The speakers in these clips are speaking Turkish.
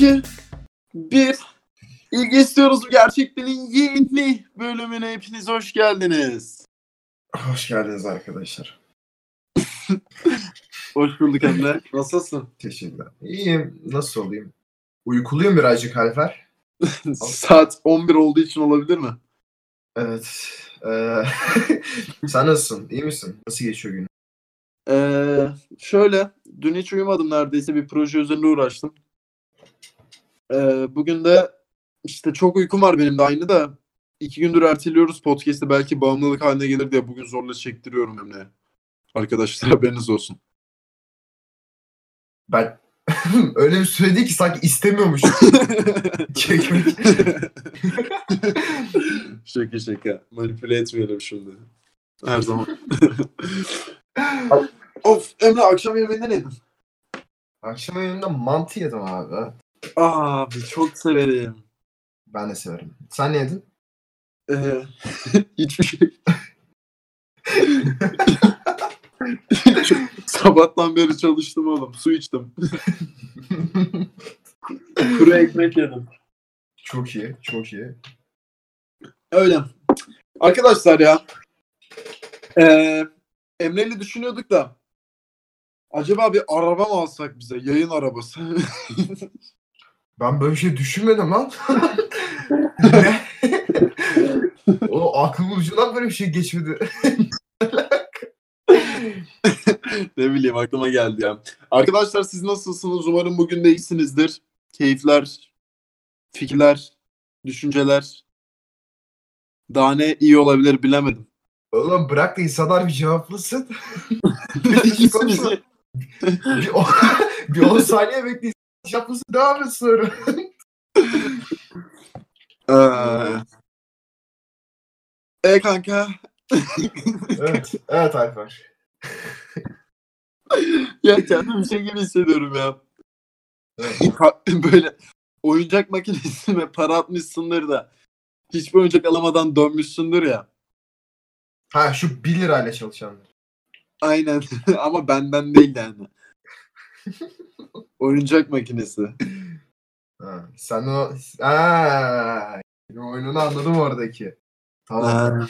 2, 1. İlgi istiyoruz bu gerçekliğin yeni bölümüne hepiniz hoş geldiniz. Hoş geldiniz arkadaşlar. Hoş bulduk Emre. Nasılsın? Teşekkürler. İyiyim. Nasıl olayım? Uykuluyum birazcık Alper. Saat 11 olduğu için olabilir mi? Evet. Ee, sen nasılsın? İyi misin? Nasıl geçiyor günün? Ee, şöyle, dün hiç uyumadım neredeyse bir proje üzerinde uğraştım. Ee, bugün de işte çok uykum var benim de aynı da iki gündür erteliyoruz podcast'i belki bağımlılık haline gelir diye bugün zorla çektiriyorum Emre'ye. Arkadaşlar haberiniz olsun. Ben öyle bir söyledi ki sanki istemiyormuş çekmek. şaka şaka. Manipüle etmeyelim şimdi. Her zaman. of Emre akşam yemeğinde ne yedin? Akşam yemeğinde mantı yedim abi. Abi çok severim. Ben de severim. Sen ne yedin? Ee, hiçbir şey. Sabahtan beri çalıştım oğlum. Su içtim. Kuru ekmek yedim. çok iyi, çok iyi. Öyle. Arkadaşlar ya. Ee, Emre'yle düşünüyorduk da. Acaba bir araba mı alsak bize? Yayın arabası. Ben böyle bir şey düşünmedim lan. o aklımın ucundan böyle bir şey geçmedi. ne bileyim aklıma geldi ya. Arkadaşlar siz nasılsınız? Umarım bugün de iyisinizdir. Keyifler, fikirler, düşünceler. Daha ne iyi olabilir bilemedim. Oğlum bırak da insanlar bir cevaplasın. bir, bir, bir 10 saniye bekleyin. Devam et sonra. Ee, e kanka. evet, evet Alper. ya kendimi şey gibi hissediyorum ya. Evet. Böyle oyuncak makinesine para atmışsındır da hiçbir oyuncak alamadan dönmüşsündür ya. Ha şu 1 lirayla çalışanlar. Aynen ama benden değil yani. oyuncak makinesi. Ha, sen o... Aa, oyununu anladım oradaki. Tamam. Ha,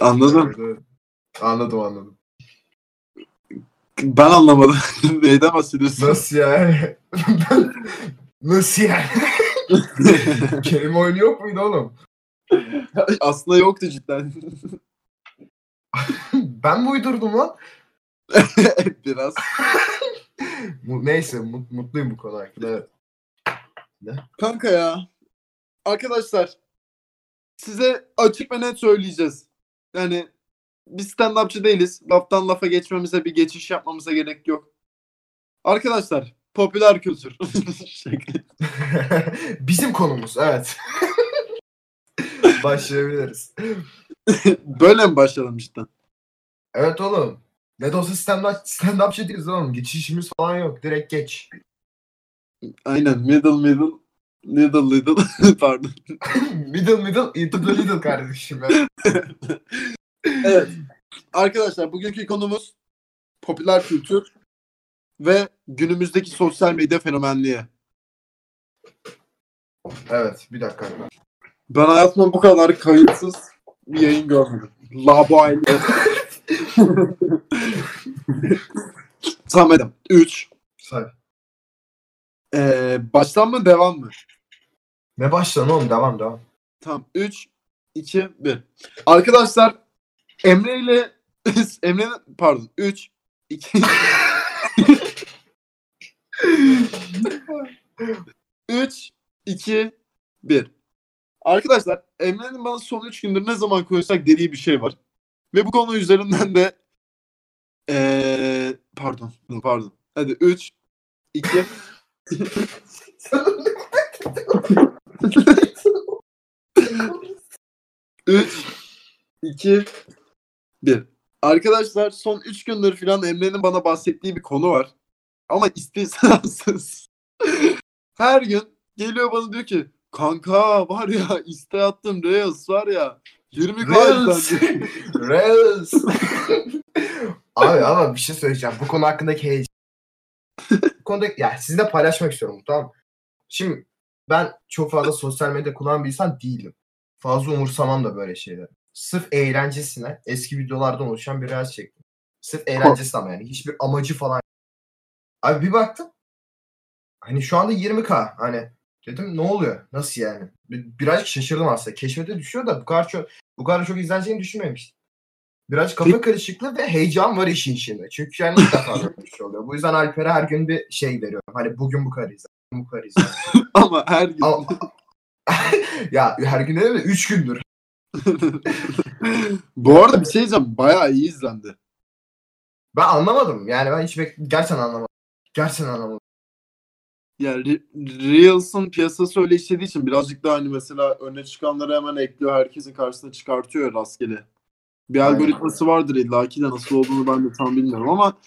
anladım. Anladım anladım. Ben anlamadım. Neyden bahsediyorsun? Nasıl yani? Nasıl yani? Kelime oyunu yok muydu oğlum? Aslında yoktu cidden. Ben mi uydurdum lan? Biraz. Neyse mut- mutluyum bu konu hakkında. Evet. Kanka ya. Arkadaşlar size açık ve net söyleyeceğiz. Yani biz stand-upçı değiliz. Laftan lafa geçmemize bir geçiş yapmamıza gerek yok. Arkadaşlar popüler kültür. Bizim konumuz evet. Başlayabiliriz. Böyle mi başlayalım işte? Evet oğlum. Ne de olsa stand-up, stand-upçı değiliz oğlum. Geçişimiz falan yok. Direkt geç. Aynen middle middle middle middle pardon. middle middle into the middle kardeşim. Evet. Evet. Arkadaşlar bugünkü konumuz popüler kültür ve günümüzdeki sosyal medya fenomenliği. evet bir dakika. Ben hayatımda bu kadar kayıtsız bir yayın görmedim. Laboyle. tamam Edem. 3. Say. Ee, baştan mı devam mı? Ne başladın oğlum? Devam devam. Tamam. 3, 2, 1. Arkadaşlar Emre ile Emre'nin pardon 3, 2 3, 2, 1. Arkadaşlar Emre'nin bana son 3 gündür ne zaman koysak dediği bir şey var. Ve bu konu üzerinden de ee, pardon pardon. Hadi 3, 2, Üç, iki, bir. Arkadaşlar son 3 gündür filan Emre'nin bana bahsettiği bir konu var. Ama istisnasız. Her gün geliyor bana diyor ki kanka var ya iste attım Reels var ya 20 Reels. kaldı. Reels. Abi ama bir şey söyleyeceğim. Bu konu hakkındaki heyecan. Bu konuda ya sizinle paylaşmak istiyorum tamam? Şimdi ben çok fazla sosyal medya kullanan bir insan değilim. Fazla umursamam da böyle şeyler. Sırf eğlencesine eski videolardan oluşan bir reels çektim. Sırf eğlencesi ama yani hiçbir amacı falan. Abi bir baktım. Hani şu anda 20k hani dedim ne oluyor? Nasıl yani? Bir- Birazcık şaşırdım aslında. Keşfete düşüyor da bu kadar çok bu kadar çok izleneceğini düşünmemiştim. Biraz kafa karışıklığı ve heyecan var işin içinde. Çünkü yani ilk defa böyle bir şey oluyor. Bu yüzden Alper'e her gün bir şey veriyorum. Hani bugün bu kadar izlen, bu kadar izlen. Ama her gün. Ama- ya her gün değil mi? 3 gündür. Bu arada bir şey diyeceğim. Bayağı iyi izlendi. Ben anlamadım. Yani ben hiç bek- gerçekten anlamadım. Gerçekten anlamadım. Yani Re- Reels'ın piyasası öyle işlediği için birazcık daha hani mesela öne çıkanları hemen ekliyor. Herkesin karşısına çıkartıyor rastgele. Bir Aynen. algoritması vardır illa ki de nasıl olduğunu ben de tam bilmiyorum ama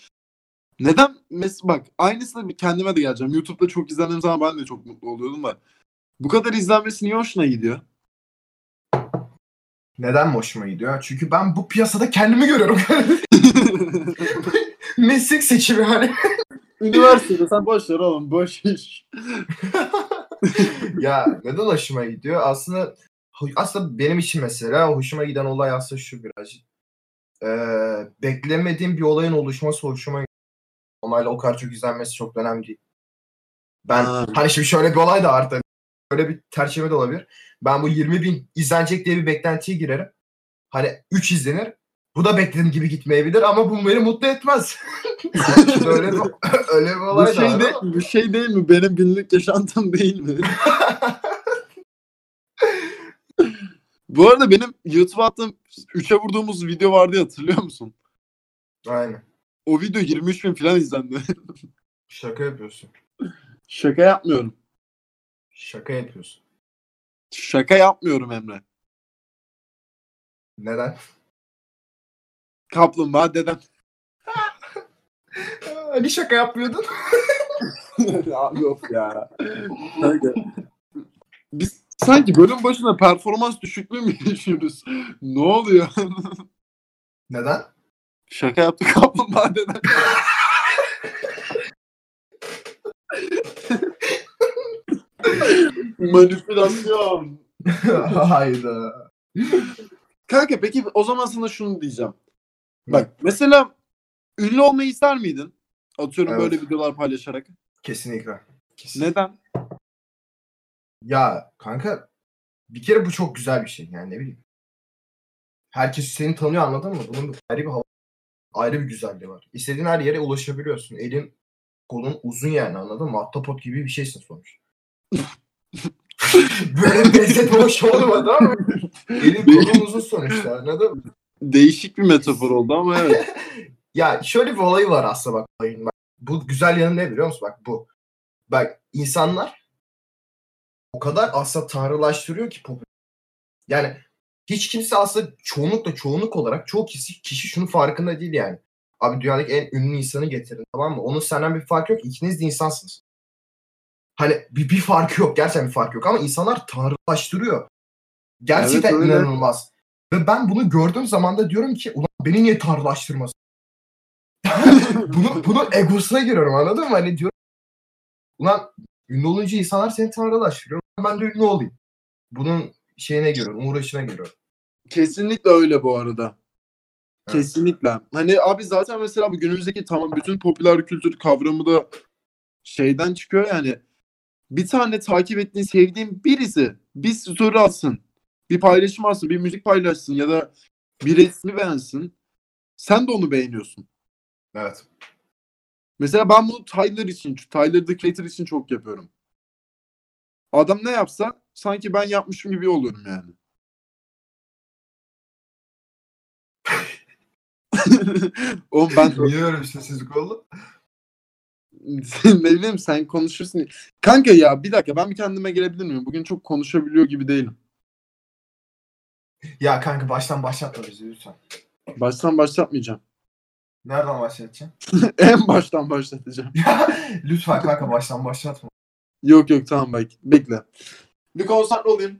neden mes bak aynısını kendime de geleceğim. YouTube'da çok izlendiğim zaman ben de çok mutlu oluyordum da. Bu kadar izlenmesi niye hoşuna gidiyor? Neden hoşuma gidiyor? Çünkü ben bu piyasada kendimi görüyorum. Meslek seçimi hani. Üniversitede sen boş ver oğlum boş iş. ya neden hoşuma gidiyor? Aslında aslında benim için mesela hoşuma giden olay aslında şu birazcık. Ee, beklemediğim bir olayın oluşması hoşuma gidiyor. Normalde o kadar çok izlenmesi çok önemli değil. Ben Ha. hani şimdi şöyle bir olay da tabii. Böyle bir tercihime de olabilir. Ben bu 20 bin izlenecek diye bir beklentiye girerim. Hani 3 izlenir. Bu da beklediğim gibi gitmeyebilir ama bu beni mutlu etmez. Şimdi öyle bir, öyle bir Bu olay da şey, var de, ama- bu şey değil mi? Benim günlük yaşantım değil mi? Bu arada benim YouTube'a attığım 3'e vurduğumuz video vardı ya, hatırlıyor musun? Aynen. O video 23 bin falan izlendi. Şaka yapıyorsun. Şaka yapmıyorum. Şaka yapıyorsun. Şaka yapmıyorum Emre. Neden? Kaplumbağa dedem. Hani şaka yapmıyordun? ya, yok ya. Kanka. Biz sanki bölüm başına performans düşüklüğü mü yaşıyoruz? ne oluyor? Neden? Şaka yaptı kaplumbağa dedem. Manipülasyon. Hayda. Kanka peki o zaman sana şunu diyeceğim. Bak mesela ünlü olmayı ister miydin? Atıyorum Evet. böyle videolar paylaşarak. Kesinlikle. Kesinlikle. Neden? Ya kanka bir kere bu çok güzel bir şey yani ne bileyim. Herkes seni tanıyor anladın mı? Bunun ayrı bir hava, ayrı bir güzelliği var. İstediğin her yere ulaşabiliyorsun. Elin kolun uzun yani anladın mı? Ahtapot gibi bir şeysin sonuç. Böyle benzetme hoş olmadı ama elin kolun uzun sonuçta anladın mı? Değişik bir metafor oldu ama evet. Ya şöyle bir olayı var aslında bak olayın. Bak, bu güzel yanı ne biliyor musun? Bak bu. Bak insanlar o kadar aslında tanrılaştırıyor ki popüler. Yani hiç kimse aslında çoğunlukla çoğunluk olarak çoğu kişi, kişi şunun farkında değil yani. Abi dünyadaki en ünlü insanı getirin tamam mı? Onun senden bir farkı yok. İkiniz de insansınız. Hani bir, bir farkı yok. Gerçekten bir farkı yok. Ama insanlar tanrılaştırıyor. Gerçekten Evet, öyle. inanılmaz. Ve ben bunu gördüğüm zaman da diyorum ki ulan beni niye tanrılaştırmasın? bunu, bunun egosuna giriyorum anladın mı? Hani diyorum ulan ünlü olunca insanlar seni tanrılaştırıyor. Ben de ünlü olayım. Bunun şeyine giriyorum, uğraşına giriyorum. Kesinlikle öyle bu arada. Evet. Kesinlikle. Hani abi zaten mesela bu günümüzdeki tamam bütün popüler kültür kavramı da şeyden çıkıyor yani. Bir tane takip ettiğin, sevdiğin birisi bir story atsın. Bir paylaşım atsın, bir müzik paylaşsın ya da bir resmi beğensin. Sen de onu beğeniyorsun. Evet. Mesela ben bunu Tyler için, Tyler the Creator için çok yapıyorum. Adam ne yapsa sanki ben yapmışım gibi oluyorum yani. Oğlum ben Niye öyle bir sessizlik oldu? ne bileyim sen konuşursun. Kanka ya bir dakika ben bir kendime gelebilir miyim? Bugün çok konuşabiliyor gibi değilim. Ya kanka baştan başlatma bizi lütfen. Baştan başlatmayacağım. Nereden başlatacaksın? en baştan başlatacağım. Lütfen kanka baştan başlatma. Yok yok tamam bak bekle. Bir konsantre olayım.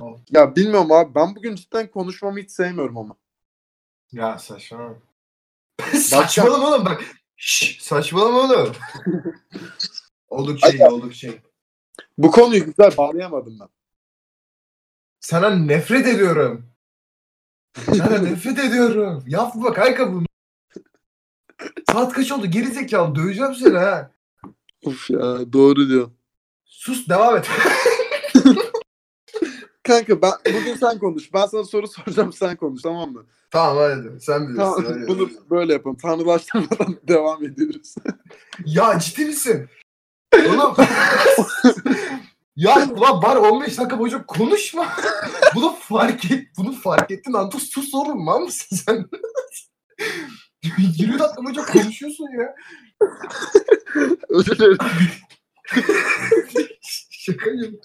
Ol. Ya bilmiyorum abi ben bugün cidden konuşmamı hiç sevmiyorum ama. Ya saçmalama. saçmalama oğlum bak. Şşş saçmalama oğlum. oldukça iyi oldukça iyi. Bu konuyu güzel bağlayamadım ben. Sana nefret ediyorum. Sana nefret ediyorum. Yapma kanka bunu. Saat kaç oldu? Geri zekalı. Döveceğim seni ha. Of ya doğru diyor. Sus devam et. Kanka ben bugün sen konuş. Ben sana soru soracağım sen konuş tamam mı? tamam hadi. Sen bilirsin. Tamam hadi. bunu böyle yapalım. Tanrılaştırmadan devam ediyoruz. Ya ciddi misin? Oğlum. Ya ulan bari 15 dakika boyunca konuşma. bunu fark et. Bunu fark ettin lan. Sus sus oğlum. Mal mısın sen? 20 dakika boyunca konuşuyorsun ya. Özür dilerim. Şaka gibi.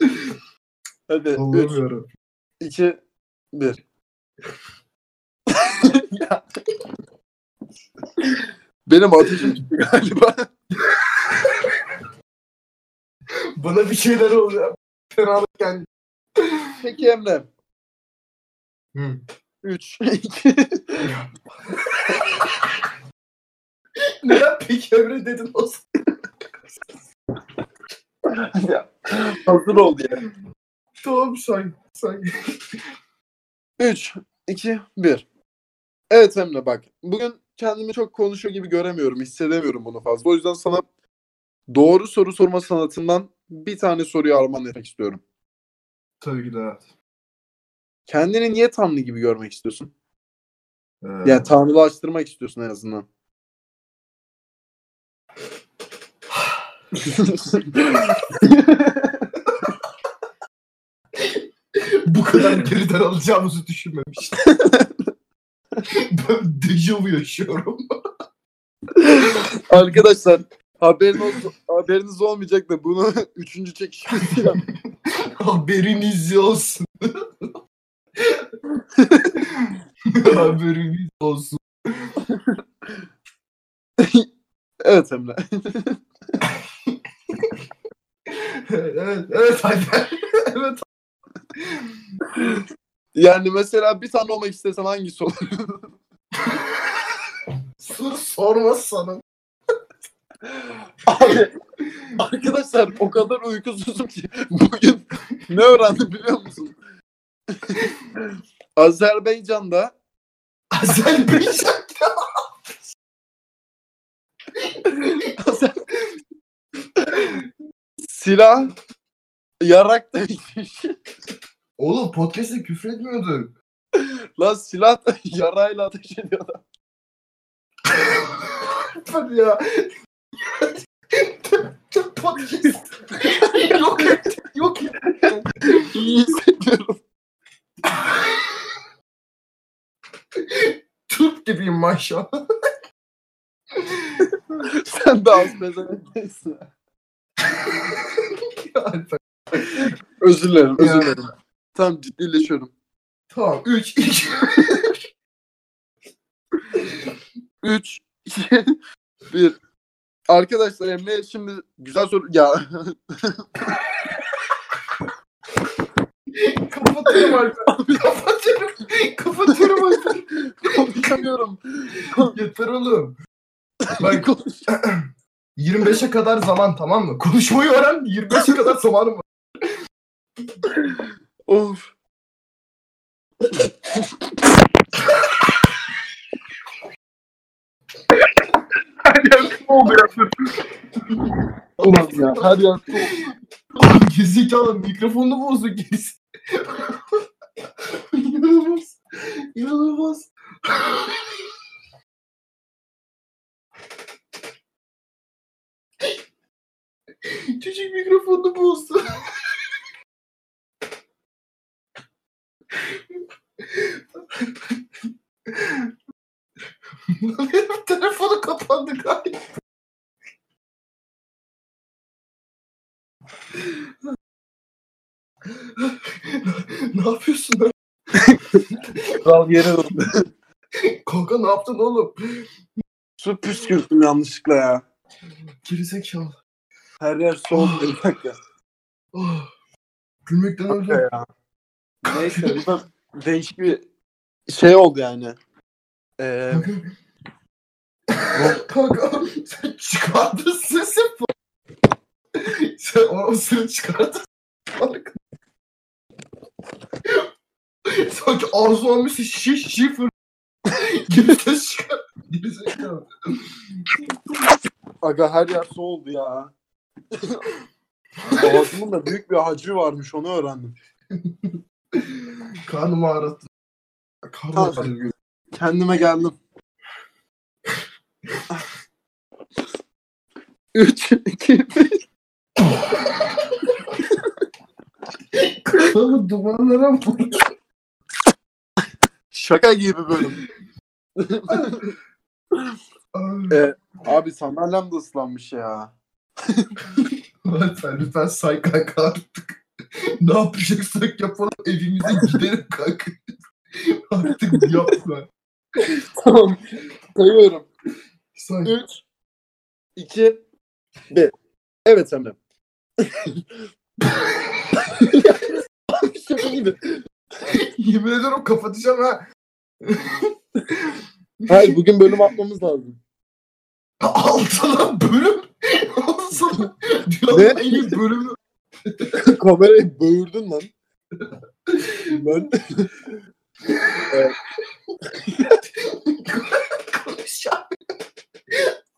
Hadi 3, Anlamıyorum. 2, 1. Benim ateşim çıktı galiba. Bana bir şeyler oluyor. Fenalık geldi. Peki Emre. Hı. 3, 2, Neden peki öyle dedin o hazır ol diye. Tamam say. Say. 3, 2, 1. Evet Emre bak. Bugün kendimi çok konuşuyor gibi göremiyorum. Hissedemiyorum bunu fazla. O yüzden sana doğru soru sorma sanatından bir tane soruyu armağan etmek istiyorum. Tabii ki de evet. Kendini niye tanrı gibi görmek istiyorsun? Ee, Yani tanrılaştırmak istiyorsun en azından. bu kadar geriden alacağımızı düşünmemiştim. ben dejavu yaşıyorum. Arkadaşlar haberin olsun, haberiniz olmayacak da bunu üçüncü çekişimiz ya. Haberiniz olsun. Haberiniz olsun. Evet Emre. evet, evet Alper. evet. Yani mesela bir tane olmak istesen hangisi olur? Sor, sorma sana. Abi arkadaşlar o kadar uykusuzum ki bugün ne öğrendim biliyor musun? Azerbaycan'da Azerbaycan. Azer- silah yarak da. Oğlum podcast'te küfür etmiyorduk. Lan silah yarayla ateş ediyorlar. Hadi ya. Podcast. yok et. Yok et. İyi hissediyorum. Türk gibiyim maşallah. Sen de az bezemekteysin. Özür dilerim, özür dilerim. Tamam ciddileşiyorum. Tamam 3 2 3, 2, 1. Arkadaşlar Emre şimdi güzel soru... Ya Kapatıyorum Alper. Kapatıyorum. Kapatıyorum Alper. konuşamıyorum. Yeter oğlum. Bak Konuş- 25'e kadar zaman tamam mı? Konuşmayı öğren. 25'e kadar zamanım var. of. Ne oldu ya? Ulan ya. Hadi ya. Oğlum Gerizekalı mikrofonunu bozdu gerisi. İnanılmaz. İnanılmaz. Çocuk mikrofonunu bozdu. Telefonu kapandı galiba. Ne yapıyorsun lan? Kral yere döndü. Kanka ne yaptın oğlum? Su püskürttüm yanlışlıkla ya. Gerizekalı. Her yer soğuk. Bir dakika. Oh. Gülmekten öldüm. ya. Neyse bu da değişik bir şey oldu yani. Ee, Kanka sen çıkardın sesi. Sen o, o sırrı çıkardın. Sanki ağzı olmuş şişe şişe fır. Gibi ses çıkar. Geri zekalı. Aga her yer su oldu ya. Ağzımın da büyük bir hacmi varmış onu öğrendim. Karnımı ağrıttı. Karnım. Kendime geldim. 3, 2, 1. Kafamı dumanlara vurdu. Şaka gibi bölüm. E, abi sandalyem de ıslanmış ya. Lütfen lütfen say kanka artık. ne yapacaksak yapalım evimize gidelim kanka. artık yapma. Tamam. Sayıyorum. Say. 3, 2, 1. Evet Emre. Abi şaka gibi. Yemin ederim kapatacağım ha. Hayır bugün bölüm atmamız lazım. Altına bölüm. Altına. Dünyanın Ne? en iyi bölümü. Kamerayı böğürdün lan. Ben... Konuşacağım.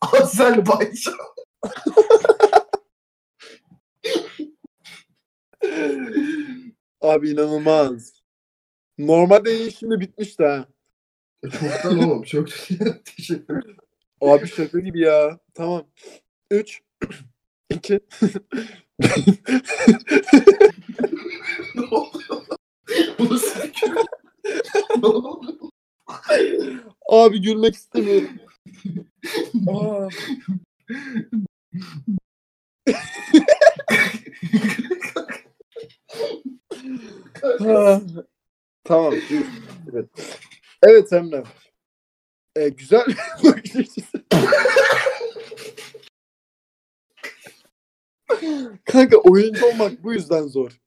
Azerbaycan. Abi inanılmaz. Normalde yayın şimdi bitmişti ha. Çoktan oğlum çok teşekkür ederim. Abi şaka gibi ya. Tamam. 3 2 ne oluyor? Bu nasıl bir? Ne oluyor? Abi gülmek istemiyorum. Aa. Ha. Tamam. Evet. Evet Emre. Ee, güzel. Kanka oyuncu olmak bu yüzden zor.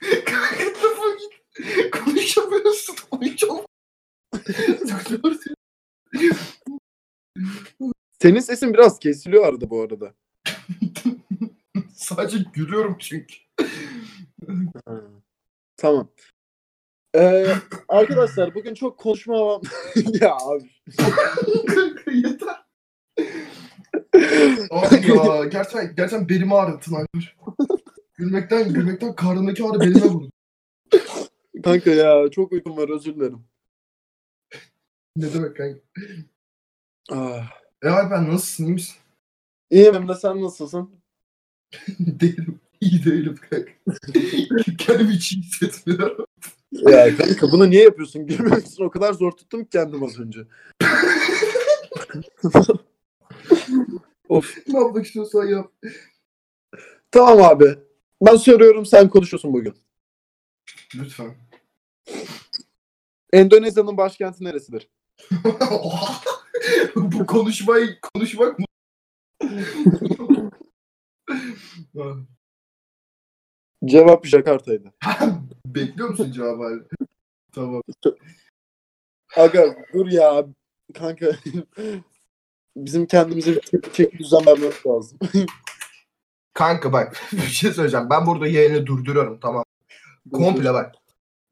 Kanka defol git. Konuşamıyorsun. Oyuncu ol. Senin sesin biraz kesiliyor arada bu arada. Sadece gülüyorum çünkü. Tamam. Ee, arkadaşlar bugün çok konuşma ya abi. Yeter. Abi ya gerçekten, gerçekten belimi ağrıttın Alper. Gülmekten, gülmekten karnındaki ağrı belime vurdu. Kanka ya çok uykum var özür dilerim. Ne demek kanka? Ah. E Alper nasılsın, iyi misin? İyiyim Emre sen nasılsın? değilim. İyi değilim kanka. Kendimi hiç iyi hissetmiyorum. Ya kanka bunu niye yapıyorsun? Gülmemek için o kadar zor tuttum ki kendim az önce. of. ne yapmak istiyorsan yap. Tamam abi. Ben soruyorum sen konuşuyorsun bugün. Lütfen. Endonezya'nın başkenti neresidir? Bu konuşmayı konuşmak mı? Cevap Jakarta'ydı. Bekliyor musun cevabı hala? Tamam. Aga dur ya. Kanka. Bizim kendimize bir çek, düzen vermemiz lazım. Kanka bak bir şey söyleyeceğim. Ben burada yayını durduruyorum tamam. Komple bak.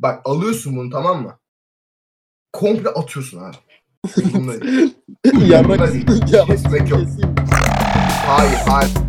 Bak alıyorsun bunu tamam mı? Komple atıyorsun abi. Yarrak kesmek yok. Hayır hayır.